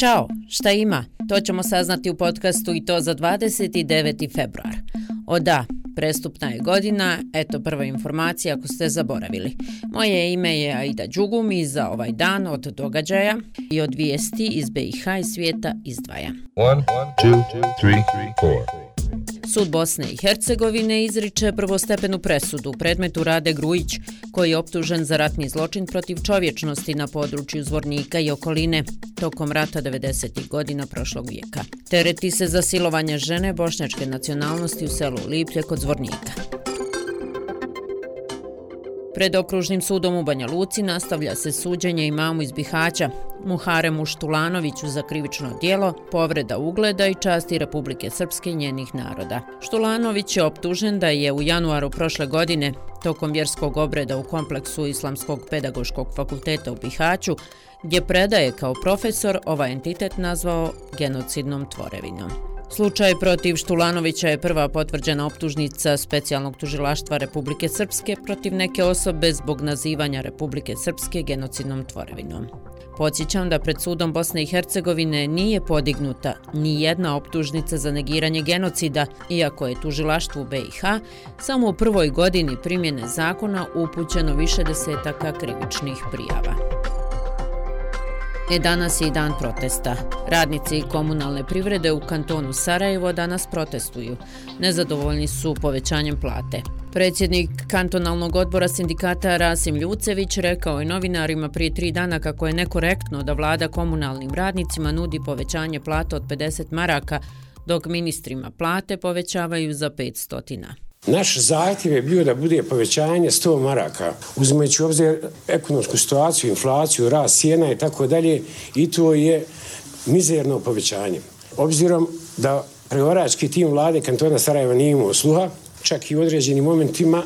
Ćao, šta ima? To ćemo saznati u podcastu i to za 29. februar. O da, prestupna je godina, eto prva informacija ako ste zaboravili. Moje ime je Aida Đugum i za ovaj dan od događaja i od vijesti iz BiH i svijeta izdvaja. 1, 2, 3, 4. Sud Bosne i Hercegovine izriče prvostepenu presudu u predmetu Rade Grujić, koji je optužen za ratni zločin protiv čovječnosti na području Zvornika i okoline tokom rata 90. godina prošlog vijeka. Tereti se za silovanje žene bošnjačke nacionalnosti u selu Liplje kod Zvornika. Pred okružnim sudom u Banja Luci nastavlja se suđenje imamu iz Bihaća, Muharemu Štulanoviću za krivično dijelo, povreda ugleda i časti Republike Srpske i njenih naroda. Štulanović je optužen da je u januaru prošle godine, tokom vjerskog obreda u kompleksu Islamskog pedagoškog fakulteta u Bihaću, gdje predaje kao profesor, ovaj entitet nazvao genocidnom tvorevinom. Slučaj protiv Štulanovića je prva potvrđena optužnica specijalnog tužilaštva Republike Srpske protiv neke osobe zbog nazivanja Republike Srpske genocidnom tvorevinom. Podsjećam da pred sudom Bosne i Hercegovine nije podignuta ni jedna optužnica za negiranje genocida, iako je tužilaštvu BiH samo u prvoj godini primjene zakona upućeno više desetaka krivičnih prijava. E danas je i dan protesta. Radnici komunalne privrede u kantonu Sarajevo danas protestuju. Nezadovoljni su povećanjem plate. Predsjednik kantonalnog odbora sindikata Rasim Ljucević rekao je novinarima prije tri dana kako je nekorektno da vlada komunalnim radnicima nudi povećanje plata od 50 maraka, dok ministrima plate povećavaju za 500. Naš zahtjev je bio da bude povećanje 100 maraka, uzimajući obzir ekonomsku situaciju, inflaciju, rast cijena i tako dalje, i to je mizerno povećanje. Obzirom da pregovarački tim vlade kantona Sarajeva nije imao sluha, čak i u određenim momentima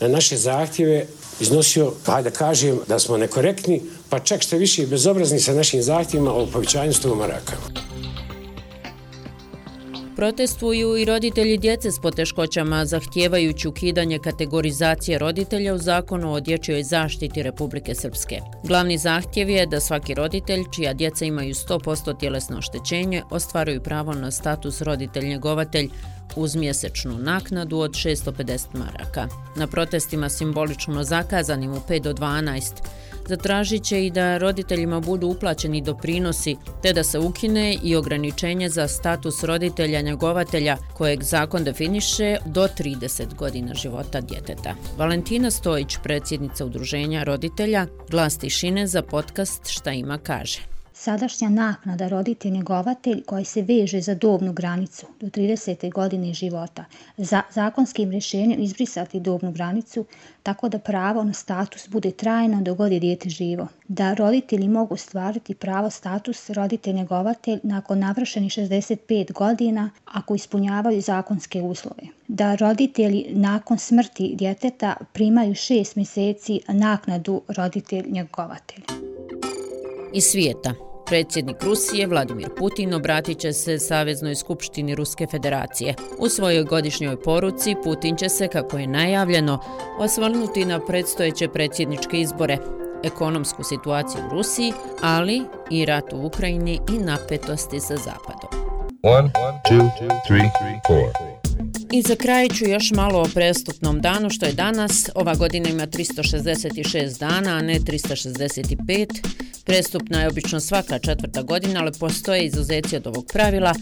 na naše zahtjeve iznosio, hajde da kažem da smo nekorektni, pa čak što više bezobrazni sa našim zahtjevima o povećanju 100 maraka. Protestuju i roditelji djece s poteškoćama, zahtijevajući ukidanje kategorizacije roditelja u zakonu o dječjoj zaštiti Republike Srpske. Glavni zahtjev je da svaki roditelj, čija djeca imaju 100% tjelesno oštećenje, ostvaruju pravo na status roditelj-njegovatelj uz mjesečnu naknadu od 650 maraka. Na protestima simbolično zakazanim u 5 do 12 zatražit će i da roditeljima budu uplaćeni doprinosi, te da se ukine i ograničenje za status roditelja njegovatelja kojeg zakon definiše do 30 godina života djeteta. Valentina Stojić, predsjednica udruženja roditelja, glas tišine za podcast Šta ima kaže. Sadašnja naknada roditelj njegovatelj koji se veže za dobnu granicu do 30. godine života za zakonskim rješenjem izbrisati dobnu granicu tako da pravo na status bude trajno do je dijete živo. Da roditelji mogu stvariti pravo status roditelj njegovatelj nakon navršenih 65 godina ako ispunjavaju zakonske uslove. Da roditelji nakon smrti djeteta primaju 6 mjeseci naknadu roditelj njegovatelj. Iz svijeta. Predsjednik Rusije Vladimir Putin obratit će se Saveznoj skupštini Ruske federacije. U svojoj godišnjoj poruci Putin će se, kako je najavljeno, osvrnuti na predstojeće predsjedničke izbore, ekonomsku situaciju u Rusiji, ali i rat u Ukrajini i napetosti sa Zapadom. One, two, three, I za kraj ću još malo o prestupnom danu, što je danas. Ova godina ima 366 dana, a ne 365. Prestupna je obično svaka četvrta godina, ali postoje izuzeci od ovog pravila.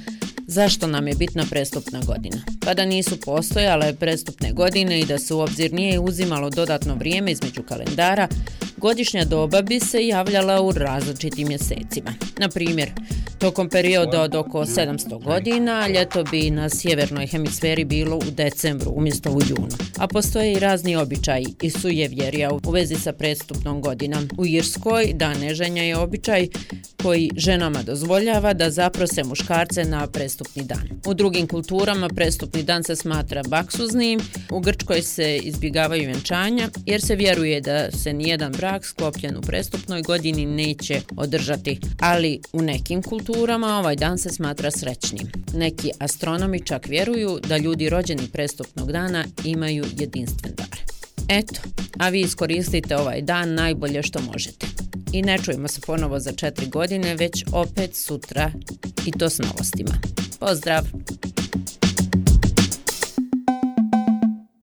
Zašto nam je bitna prestupna godina? Pa da nisu postojale prestupne godine i da se u obzir nije uzimalo dodatno vrijeme između kalendara, godišnja doba bi se javljala u različitim mjesecima. Na primjer, tokom perioda od oko 700 godina, ljeto bi na sjevernoj hemisferi bilo u decembru umjesto u junu. A postoje i razni običaji i sujevjerja u vezi sa prestupnom godinom. U Irskoj dan neženja je običaj koji ženama dozvoljava da zaprose muškarce na prestupni dan. U drugim kulturama prestupni dan se smatra baksuznim, u Grčkoj se izbjegavaju venčanja jer se vjeruje da se nijedan brak sklopljen u prestupnoj godini neće održati, ali u nekim kulturama ovaj dan se smatra srećnim. Neki astronomi čak vjeruju da ljudi rođeni prestupnog dana imaju jedinstven dar. Eto, a vi iskoristite ovaj dan najbolje što možete I ne čujemo se ponovo za četiri godine, već opet sutra i to s novostima. Pozdrav!